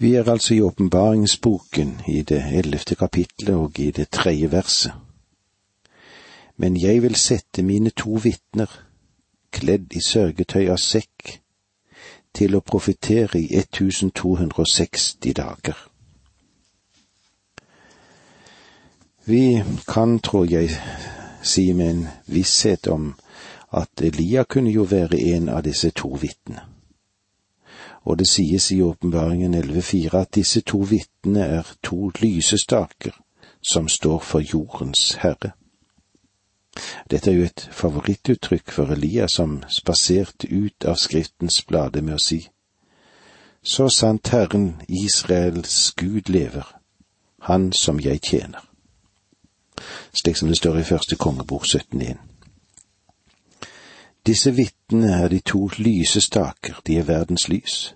Vi er altså i åpenbaringsboken i det ellevte kapitlet og i det tredje verset. Men jeg vil sette mine to vitner, kledd i sørgetøy av sekk, til å profetere i 1260 dager. Vi kan, tror jeg, si med en visshet om at Elia kunne jo være en av disse to vitnene og det sies i åpenbaringen 11.4 at disse to vitnene er to lysestaker som står for jordens herre. Dette er jo et favorittuttrykk for Elias som spaserte ut av Skriftens blade med å si, Så sant Herren Israels Gud lever, Han som jeg tjener. Slik som det står i første kongebok 17.1. Disse vitnene er de to lysestaker, de er verdens lys.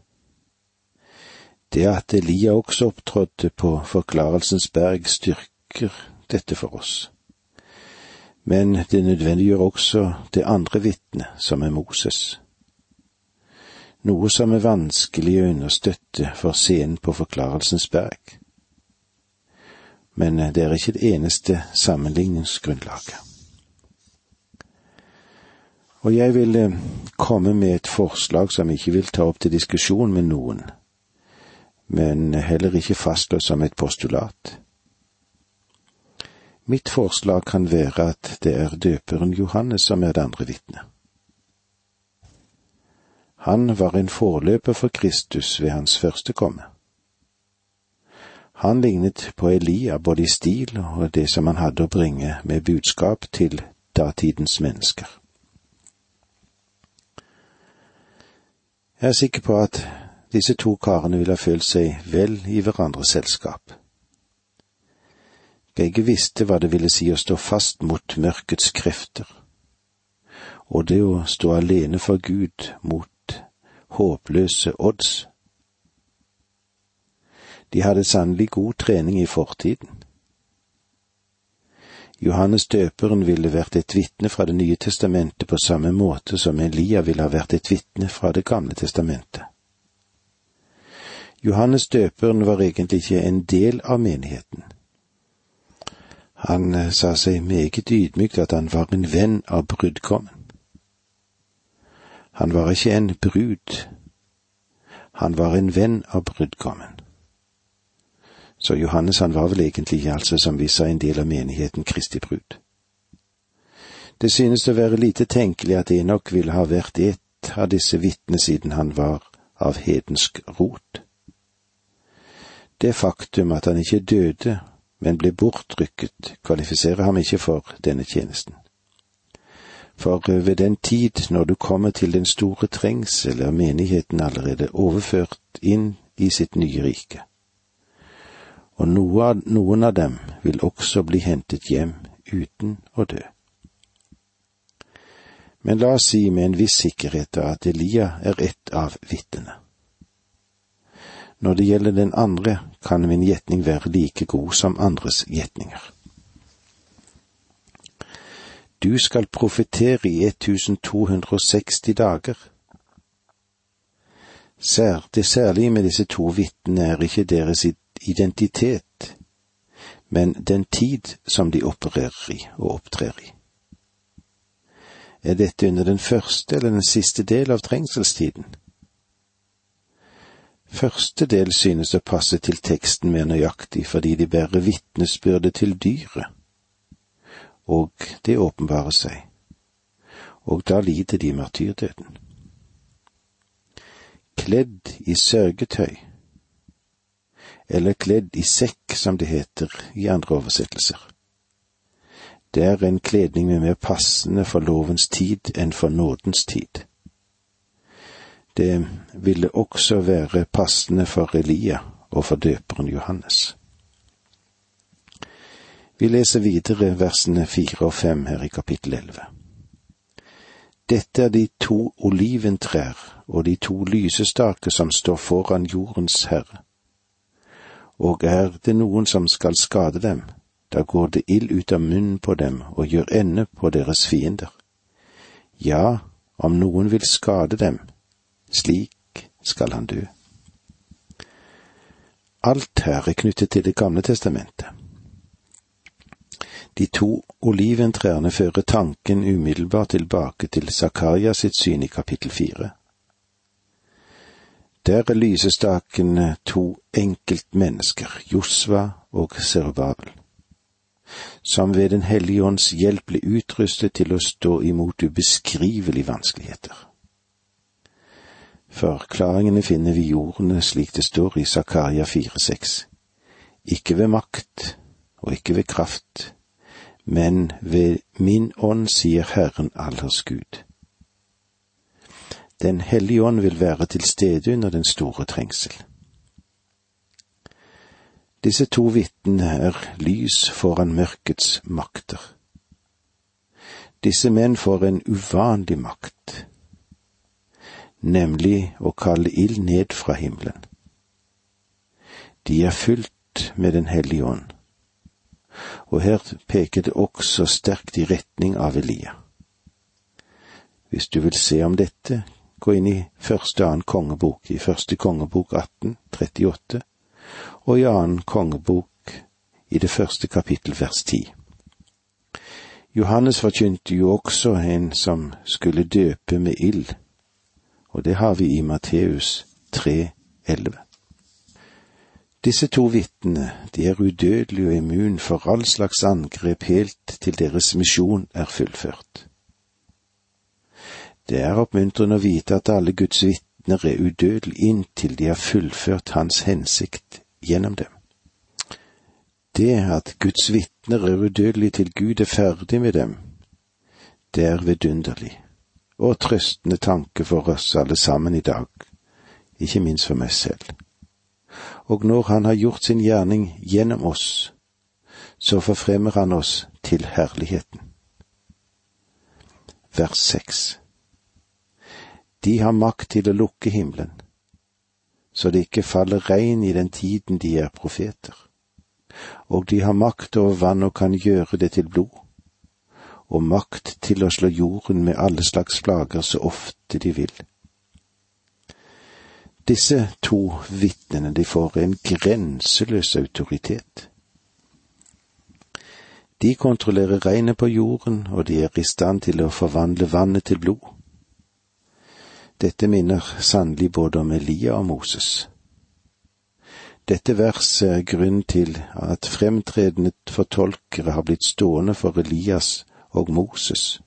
Det at Elia også opptrådte på Forklarelsens berg, styrker dette for oss. Men det nødvendiggjør også det andre vitnet, som er Moses. Noe som er vanskelig å understøtte for scenen på Forklarelsens berg. Men det er ikke det eneste sammenligningsgrunnlaget. Og jeg vil eh, komme med et forslag som ikke vil ta opp til diskusjon med noen, men heller ikke fastslå som et postulat. Mitt forslag kan være at det er døperen Johannes som er det andre vitnet. Han var en forløper for Kristus ved hans første komme. Han lignet på Elia både i stil og det som han hadde å bringe med budskap til datidens mennesker. Jeg er sikker på at disse to karene ville ha følt seg vel i hverandres selskap. Begge visste hva det ville si å stå fast mot mørkets krefter, og det å stå alene for Gud mot håpløse odds. De hadde sannelig god trening i fortiden. Johannes døperen ville vært et vitne fra Det nye testamentet på samme måte som Elia ville ha vært et vitne fra Det gamle testamentet. Johannes døperen var egentlig ikke en del av menigheten. Han eh, sa seg meget ydmykt at han var en venn av brudgommen. Han var ikke en brud, han var en venn av brudgommen. Så Johannes han var vel egentlig altså, som vi sa, en del av menigheten Kristi brud. Det synes å være lite tenkelig at Enok ville ha vært et av disse vitnene siden han var av hedensk rot. Det faktum at han ikke døde, men ble bortrykket, kvalifiserer ham ikke for denne tjenesten. For eh, ved den tid når du kommer til den store trengsel, er menigheten allerede overført inn i sitt nye rike. Og noen av dem vil også bli hentet hjem uten å dø. Men la oss si med en viss sikkerhet at Elia er ett av vitnene. Når det gjelder den andre, kan min gjetning være like god som andres gjetninger. Du skal profetere i 1260 dager. Sær, det særlige med disse to vitnene er ikke deres identitet, men den tid som de opererer i og opptrer i. Er dette under den første eller den siste del av trengselstiden? Første del synes å passe til teksten mer nøyaktig fordi de bærer vitnesbyrde til dyret, og det åpenbarer seg, og da lider de martyrdøden. Kledd i sørgetøy, eller kledd i sekk som det heter i andre oversettelser. Det er en kledning med mer passende for lovens tid enn for nådens tid. Det ville også være passende for Elia og for døperen Johannes. Vi leser videre versene fire og fem her i kapittel elleve. Dette er de to oliventrær og de to lysestaker som står foran jordens herre. Og er det noen som skal skade dem, da går det ild ut av munnen på dem og gjør ende på deres fiender. Ja, om noen vil skade dem, slik skal han dø. alt her er knyttet til Det gamle testamentet. De to oliventrærne fører tanken umiddelbart tilbake til Zakaria sitt syn i kapittel fire. Der er lysestakene to enkeltmennesker, Josva og Serubabel, som ved Den hellige ånds hjelp ble utrustet til å stå imot ubeskrivelige vanskeligheter. Forklaringene finner vi i ordene slik det står i Zakaria 4,6. Ikke ved makt og ikke ved kraft, men ved min ånd, sier Herren allers Gud. Den hellige ånd vil være til stede under den store trengsel. Disse to vitnene er lys foran mørkets makter. Disse menn får en uvanlig makt, nemlig å kalle ild ned fra himmelen. De er fylt med Den hellige ånd og her peker det også sterkt i retning av Elia. Hvis du vil se om dette, gå inn i første annen kongebok, i første kongebok 1838, og i annen kongebok i det første kapittel vers 10. Johannes forkynte jo også en som skulle døpe med ild, og det har vi i Matteus 3,11. Disse to vitnene, de er udødelige og immun for all slags angrep helt til deres misjon er fullført. Det er oppmuntrende å vite at alle Guds vitner er udødelige inntil de har fullført Hans hensikt gjennom dem. Det at Guds vitner er udødelige til Gud er ferdig med dem, det er vidunderlig og trøstende tanke for oss alle sammen i dag, ikke minst for meg selv og når Han har gjort sin gjerning gjennom oss, så forfremmer Han oss til herligheten. Vers seks De har makt til å lukke himmelen, så det ikke faller regn i den tiden de er profeter, og de har makt over vann og kan gjøre det til blod, og makt til å slå jorden med alle slags plager så ofte de vil disse to vitnene, de får en grenseløs autoritet. De kontrollerer regnet på jorden, og de er i stand til å forvandle vannet til blod. Dette minner sannelig både om Elia og Moses. Dette verset er grunnen til at fremtredende fortolkere har blitt stående for Elias og Moses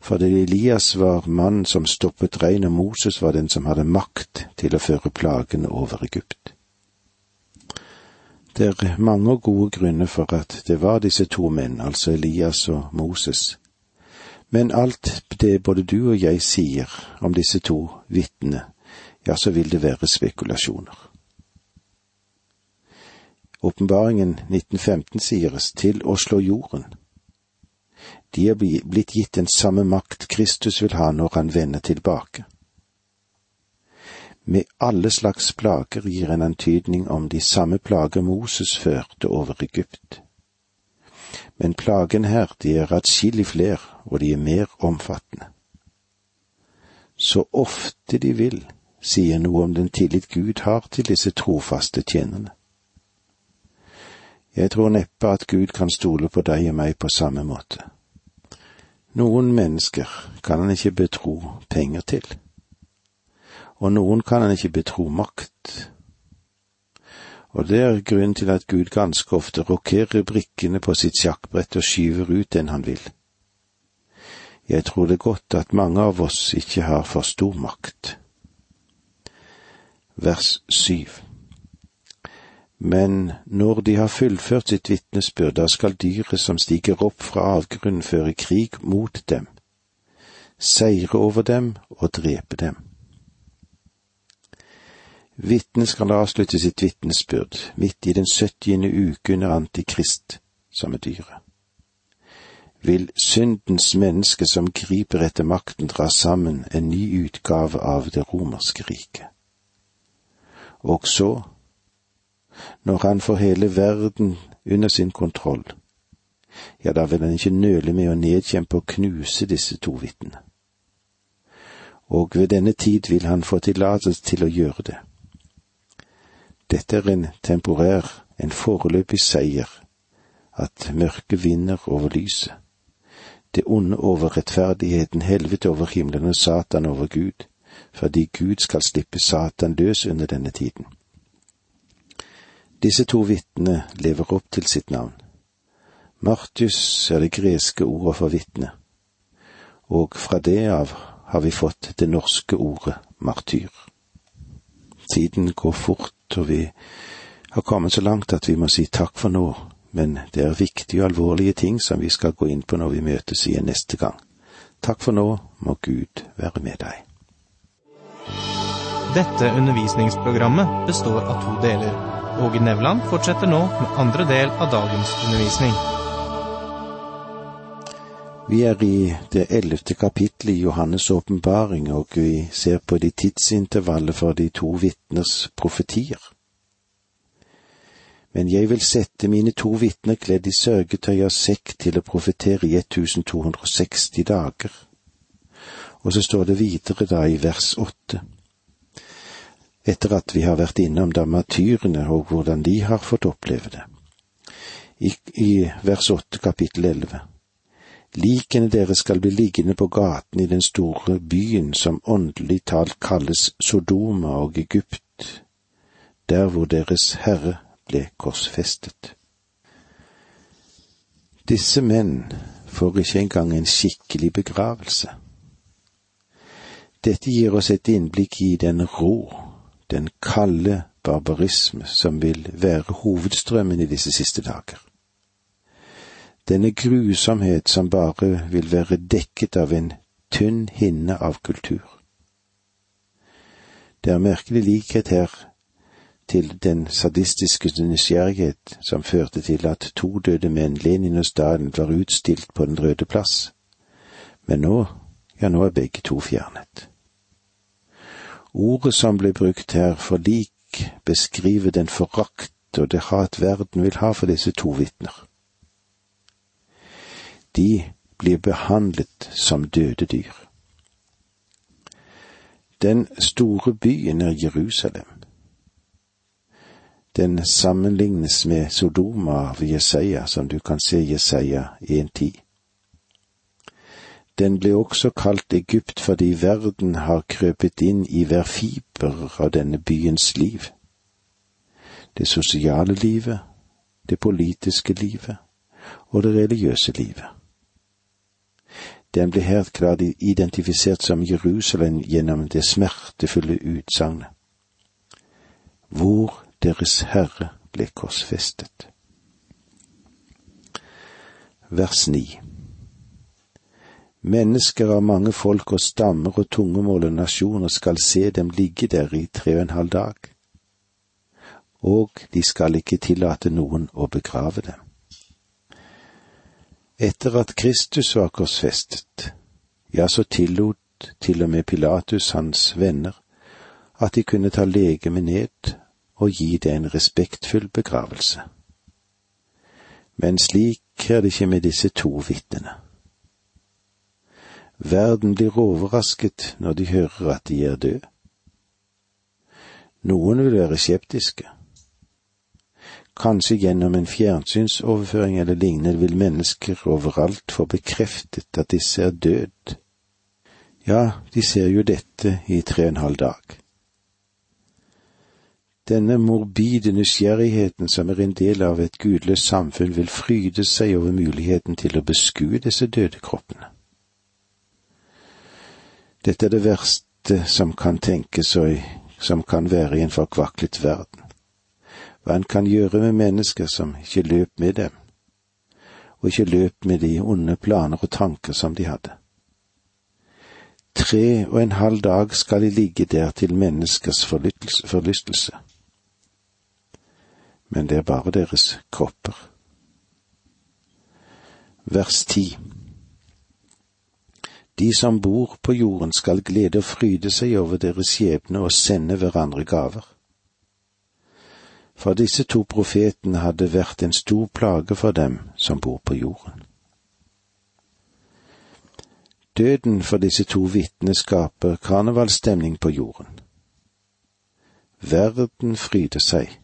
for det Elias var mannen som stoppet regn, og Moses var den som hadde makt til å føre plagene over Egypt. Det er mange gode grunner for at det var disse to menn, altså Elias og Moses. Men alt det både du og jeg sier om disse to vitnene, ja, så vil det være spekulasjoner. Åpenbaringen 1915 sieres til å slå jorden de er blitt gitt den samme makt Kristus vil ha når han vender tilbake. Med alle slags plager gir en antydning om de samme plager Moses førte over Egypt. Men plagen her, de er atskillig flere, og de er mer omfattende. Så ofte de vil, sier noe om den tillit Gud har til disse trofaste tjenerne. Jeg tror neppe at Gud kan stole på deg og meg på samme måte. Noen mennesker kan han ikke betro penger til, og noen kan han ikke betro makt. Og det er grunnen til at Gud ganske ofte rokerer brikkene på sitt sjakkbrett og skyver ut den han vil. Jeg tror det godt at mange av oss ikke har for stor makt. Vers syv men når de har fullført sitt vitnesbyrd, da skal dyret som stiger opp fra avgrunnen føre krig mot dem, seire over dem og drepe dem. Vitnet skal avslutte sitt vitnesbyrd midt i den syttiende uke under Antikrist, som er dyret. Vil syndens menneske som griper etter makten, dra sammen en ny utgave av det romerske riket. Og så når han får hele verden under sin kontroll, ja, da vil han ikke nøle med å nedkjempe og knuse disse to vitnene. Og ved denne tid vil han få tillatelse til å gjøre det. Dette er en temporær, en foreløpig seier, at mørket vinner over lyset. Det onde over rettferdigheten, helvete over himmelen og Satan over Gud, fordi Gud skal slippe Satan løs under denne tiden. Disse to vitnene lever opp til sitt navn. Martius er det greske ordet for vitne, og fra det av har vi fått det norske ordet martyr. Tiden går fort, og vi har kommet så langt at vi må si takk for nå, men det er viktige og alvorlige ting som vi skal gå inn på når vi møtes igjen neste gang. Takk for nå, må Gud være med deg. Dette undervisningsprogrammet består av to deler. Åge Nevland fortsetter nå med andre del av dagens undervisning. Vi er i det ellevte kapittelet i Johannes' åpenbaring, og vi ser på de tidsintervallet for de to vitners profetier. Men jeg vil sette mine to vitner kledd i sørgetøy og sekk til å profetere i 1260 dager. Og så står det videre da i vers åtte etter at vi har vært innom damatyrene og hvordan de har fått oppleve det. I, i vers åtte kapittel elleve. Likene deres skal bli liggende på gaten i den store byen som åndelig talt kalles Sodoma og Egypt, der hvor deres Herre ble korsfestet. Disse menn får ikke engang en skikkelig begravelse. Dette gir oss et innblikk i den rå, den kalde barbarisme som vil være hovedstrømmen i disse siste dager. Denne grusomhet som bare vil være dekket av en tynn hinne av kultur. Det er merkelig likhet her til den sadistiske nysgjerrighet som førte til at to døde menn, Lenin og Stalin, var utstilt på Den røde plass. Men nå, ja, nå er begge to fjernet. Ordet som ble brukt her for lik, beskriver den forakt og det hat verden vil ha for disse to vitner. De blir behandlet som døde dyr. Den store byen er Jerusalem. Den sammenlignes med Sodoma av Jesaja, som du kan se Jesaja 1.10. Den ble også kalt Egypt fordi verden har krøpet inn i hver fiber av denne byens liv. Det sosiale livet, det politiske livet og det religiøse livet. Den ble her klart identifisert som Jerusalem gjennom det smertefulle utsagnet. Hvor Deres Herre ble korsfestet. Vers 9 Mennesker av mange folk og stammer og tungemål og nasjoner skal se dem ligge der i tre og en halv dag, og de skal ikke tillate noen å begrave dem. Etter at Kristus var korsfestet, ja, så tillot til og med Pilatus hans venner at de kunne ta legemet ned og gi det en respektfull begravelse. Men slik er det ikke med disse to vitnene. Verden blir overrasket når de hører at de er døde. Noen vil være skeptiske. Kanskje gjennom en fjernsynsoverføring eller lignende vil mennesker overalt få bekreftet at disse er død. Ja, de ser jo dette i tre og en halv dag. Denne morbide nysgjerrigheten som er en del av et gudløst samfunn, vil fryde seg over muligheten til å beskue disse døde kroppene. Dette er det verste som kan tenkes og som kan være i en forkvaklet verden. Hva en kan gjøre med mennesker som ikke løp med dem, og ikke løp med de onde planer og tanker som de hadde. Tre og en halv dag skal de ligge der til menneskers forlystelse. Men det er bare deres kropper. Vers ti. De som bor på jorden skal glede og fryde seg over deres skjebne og sende hverandre gaver. For disse to profetene hadde vært en stor plage for dem som bor på jorden. Døden for disse to vitnene skaper karnevalsstemning på jorden. Verden fryder seg.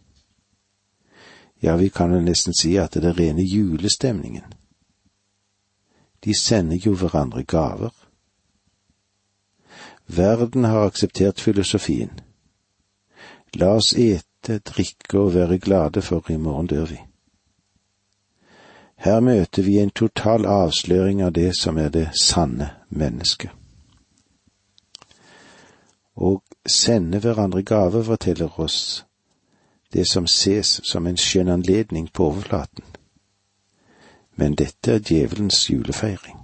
Ja, vi kan vel nesten si at det er rene julestemningen. De sender jo hverandre gaver. Verden har akseptert filosofien. La oss ete, drikke og være glade, for i morgen dør vi. Her møter vi en total avsløring av det som er det sanne mennesket. Å sende hverandre gaver forteller oss det som ses som en skjønn anledning på overflaten. Men dette er djevelens julefeiring.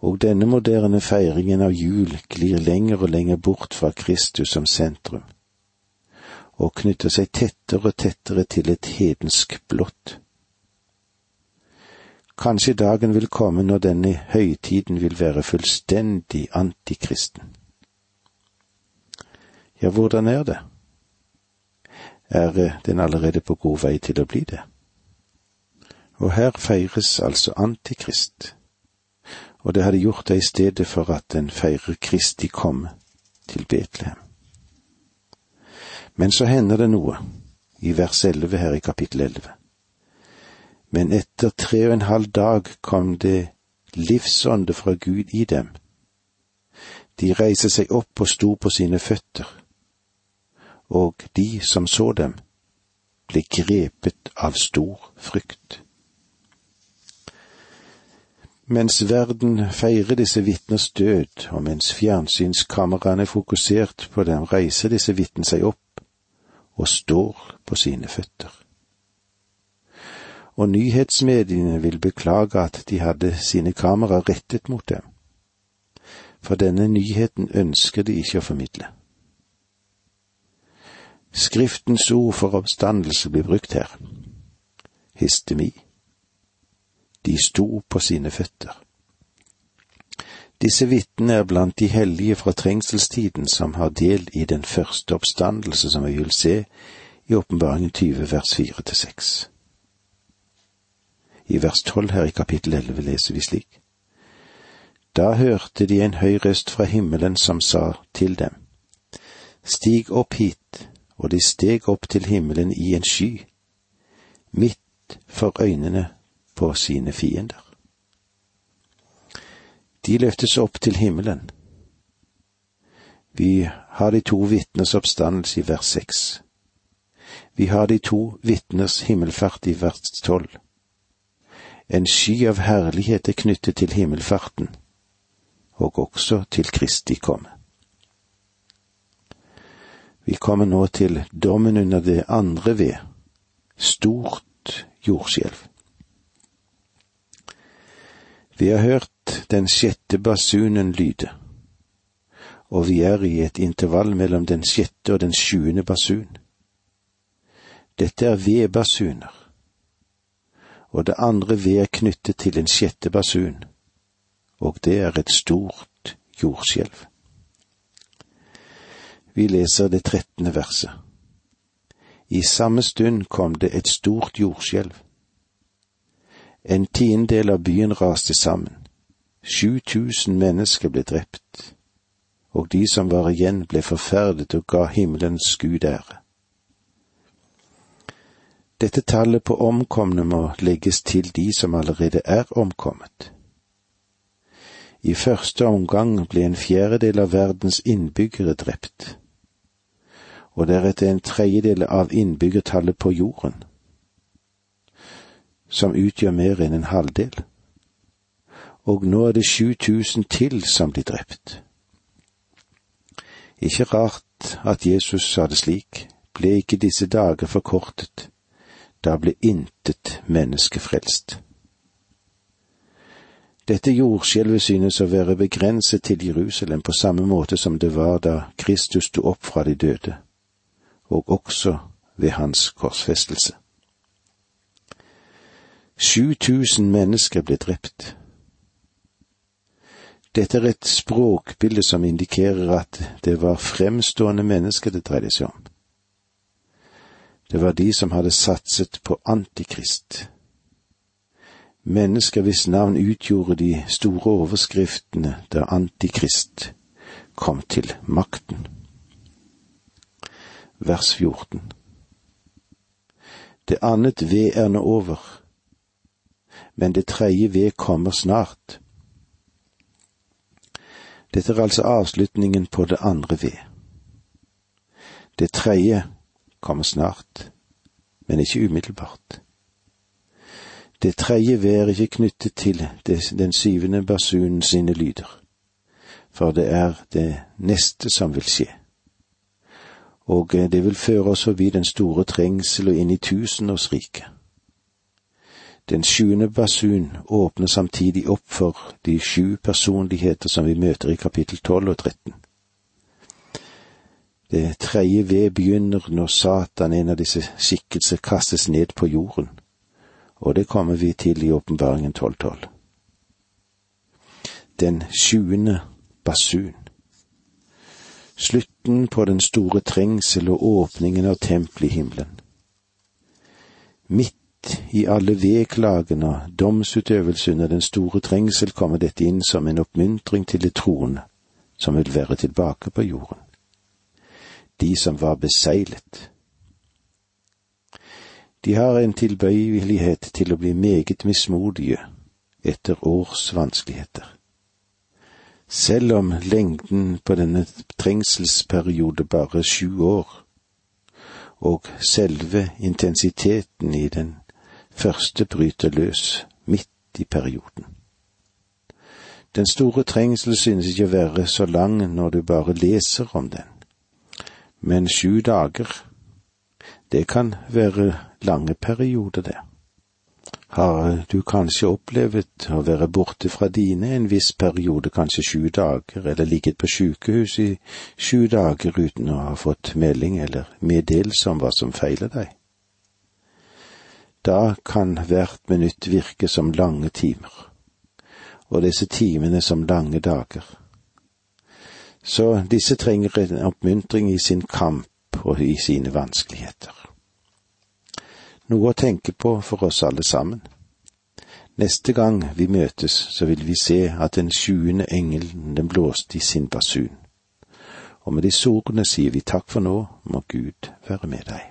Og denne moderne feiringen av jul glir lenger og lenger bort fra Kristus som sentrum, og knytter seg tettere og tettere til et hedensk blått. Kanskje dagen vil komme når denne høytiden vil være fullstendig antikristen. Ja, hvordan er det? Er den allerede på god vei til å bli det? Og her feires altså Antikrist, og det hadde gjort det i stedet for at den feirer Kristi komme til Betlehem. Men så hender det noe, i vers elleve her i kapittel elleve. Men etter tre og en halv dag kom det livsånde fra Gud i dem. De reiste seg opp og sto på sine føtter, og de som så dem, ble grepet av stor frykt. Mens verden feirer disse vitners død, og mens fjernsynskameraene er fokusert på dem, reiser disse vitnene seg opp og står på sine føtter. Og nyhetsmediene vil beklage at de hadde sine kameraer rettet mot dem, for denne nyheten ønsker de ikke å formidle. Skriftens ord for oppstandelse blir brukt her. Histemi de sto på sine føtter. Disse vitnene er blant de hellige fra trengselstiden som har del i den første oppstandelse som vi vil se i Åpenbaringen 20 vers 4 til 6. I vers 12 her i kapittel 11 leser vi slik. Da hørte de en høy røst fra himmelen som sa til dem, Stig opp hit, og de steg opp til himmelen i en sky, midt for øynene på sine fiender. De løftes opp til himmelen. Vi har de to vitners oppstandelse i vers seks. Vi har de to vitners himmelfart i vers tolv. En sky av herlighet er knyttet til himmelfarten, og også til Kristi komme. Vi kommer nå til dommen under det andre ved, stort jordskjelv. Vi har hørt den sjette basunen lyde, og vi er i et intervall mellom den sjette og den sjuende basun. Dette er vedbasuner, og det andre ved er knyttet til den sjette basun, og det er et stort jordskjelv. Vi leser det trettende verset. I samme stund kom det et stort jordskjelv en tiendedel av byen raste sammen. Sju tusen mennesker ble drept, og de som var igjen ble forferdet og ga himmelens Gud ære. Dette tallet på omkomne må legges til de som allerede er omkommet. I første omgang ble en fjerdedel av verdens innbyggere drept, og deretter en tredjedel av innbyggertallet på jorden som utgjør mer enn en halvdel. Og nå er det 7000 til som blir drept. Ikke rart at Jesus sa det slik, ble ikke disse dager forkortet, da ble intet menneske frelst. Dette jordskjelvet synes å være begrenset til Jerusalem på samme måte som det var da Kristus sto opp fra de døde, og også ved hans korsfestelse. 7000 mennesker ble drept. Dette er et språkbilde som indikerer at det var fremstående mennesker det dreide seg om. Det var de som hadde satset på Antikrist. Mennesker hvis navn utgjorde de store overskriftene da Antikrist kom til makten. vers 14. Det annet ved er nå over, men det tredje ved kommer snart. Dette er altså avslutningen på det andre ved. Det tredje kommer snart, men ikke umiddelbart. Det tredje ved er ikke knyttet til den syvende basunen sine lyder, for det er det neste som vil skje. Og det vil føre oss forbi den store trengsel og inn i tusenårsriket. Den sjuende basun åpner samtidig opp for de sju personligheter som vi møter i kapittel tolv og tretten. Det tredje ved begynner når Satan, en av disse skikkelser, kastes ned på jorden, og det kommer vi til i åpenbaringen 12.12. Den sjuende basun. Slutten på den store trengsel og åpningen av tempelet i himmelen. Midt i alle vedklagene og domsutøvelse under den store trengsel kommer dette inn som en oppmuntring til de troende som vil være tilbake på jorden. De som var beseglet. De har en tilbøyelighet til å bli meget mismodige etter års vanskeligheter. Selv om lengden på denne trengselsperiode bare sju år, og selve intensiteten i den første bryter løs midt i perioden. Den store trengsel synes ikke å være så lang når du bare leser om den, men sju dager, det kan være lange perioder, det. Har du kanskje opplevd å være borte fra dine en viss periode, kanskje sju dager, eller ligget på sykehus i sju dager uten å ha fått melding eller meddelelse om hva som feiler deg? Da kan hvert minutt virke som lange timer, og disse timene som lange dager. Så disse trenger en oppmuntring i sin kamp og i sine vanskeligheter. Noe å tenke på for oss alle sammen. Neste gang vi møtes, så vil vi se at den sjuende engelen den blåste i sin basun. Og med disse ordene sier vi takk for nå, må Gud være med deg.